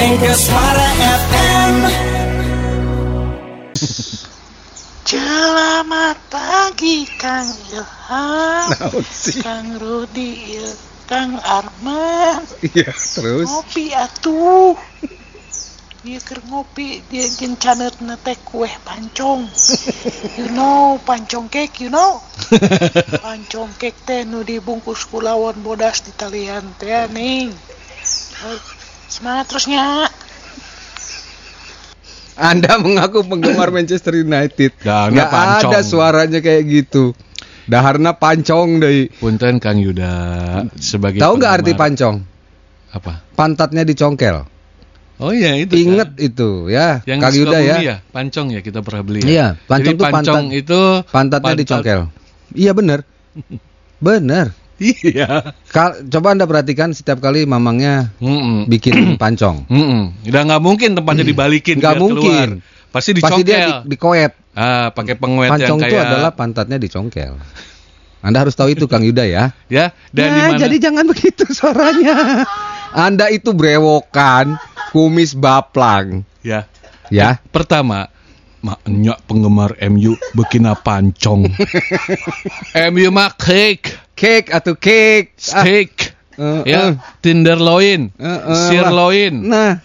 Mega Suara FM Selamat pagi Kang Ilham, Naon sih? Kang Rudi, il- Kang Arman. Iya, terus Ngopi atuh. Dia keur ngopi dia jeung caneutna teh kue pancong. You know pancong cake, you know? Pancong cake teh nu dibungkus ku lawon bodas di talian teh ning. Semangat terusnya. Anda mengaku penggemar Manchester United. Nggak pancong. ada suaranya kayak gitu. Daharna pancong deh. Punten Kang Yuda sebagai Tahu nggak arti pancong? apa? Pantatnya dicongkel. Oh iya itu. Ingat kan. itu ya, yang Kang Yuda Sukabumi ya. Pancong ya kita pernah beli. Iya, pancong Jadi pancong pantat- itu Pantatnya pantat- dicongkel. Iya bener. Bener. Iya. Coba Anda perhatikan setiap kali mamangnya Mm-mm. bikin pancong. Mm-mm. Udah nggak mungkin tempatnya dibalikin Nggak mungkin. keluar. Pasti Pasti dia dicongkel. di, dikoet. Ah, pakai pengwet yang Pancong itu kayak adalah pantatnya dicongkel. Anda harus tahu itu Kang Yuda ya. ya dan Nah, mana jadi jangan begitu suaranya. Anda itu brewokan, kumis baplang, ya. ya. Pertama, maknya penggemar MU bekina pancong. MU mah cake, Cake atau cake. Ah, steak, eh, ya, eh. tenderloin, Eh, eh, sirloin. Nah,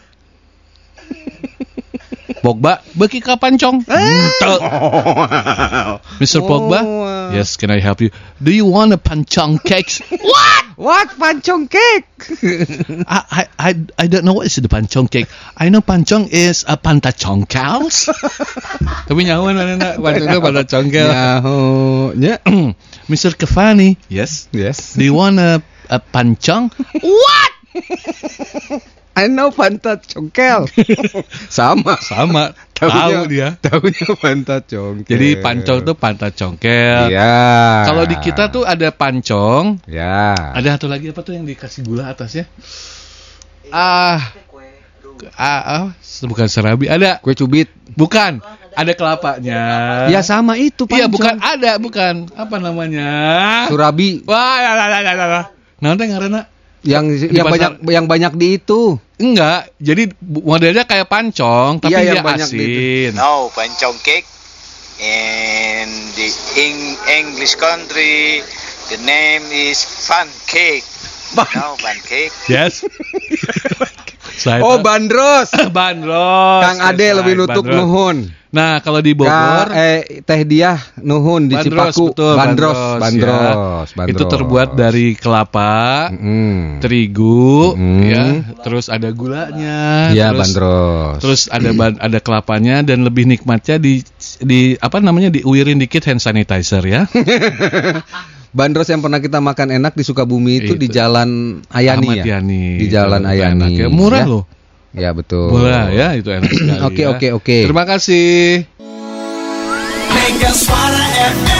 Pogba beki ka pancong. Ente. Mr. Pogba, Oh, yes, can I help you? Do you want a pancong cake? what pancong cake? I, I, I, I don't know what is the pancong cake. I know pancong is a pantachongkels. Tapi nyawan mana nak pancong itu pantachongkel. Yaho, nya. Mr. Cavani, yes. Yes. Do you want a, a pancong? What? I know pantat congkel. Sama. Sama, tahu dia. Taunya pantat congkel. Jadi pancong tuh pantachongkel. Iya. Kalau di kita tuh ada pancong, Ya. ada satu lagi apa tuh yang dikasih gula atasnya? Ah, ah, ah bukan serabi, ada Kue cubit. Bukan, ada kelapanya. Ya sama itu Iya, bukan ada, bukan. Apa namanya? Surabi Wah, lah, lah, lah, lah. Nanti yang Di yang pasar. banyak yang banyak di itu. enggak. Jadi modelnya kayak pancong, tapi Iya, yang dia asin. No, pancong cake. In the Eng- English country, the name is fun cake. No, fun cake. Yes. Oh, bandros. bandros. Kang Ade Yes, lebih bandros. nuhun. Nah, kalau di Ka, Bogor eh teh dia nuhun di bandros, Cipaku. betul, bandros, ya. bandros, bandros. Itu terbuat dari kelapa, Mm. terigu, Mm. ya. Terus ada gulanya, Iya, terus bandros. Terus ada ban- ada kelapanya dan lebih nikmatnya di di apa namanya diuirin dikit hand sanitizer ya. bandros yang pernah kita makan enak di Sukabumi itu, Itu. di Jalan Ayani Ahmad ya. Yani. Di Jalan Itu Ayani. enak ya. Murah Ya. loh. Ya betul. Murah ya itu enak sekali. Oke, ya. oke, oke. Terima kasih. Mega Suara FM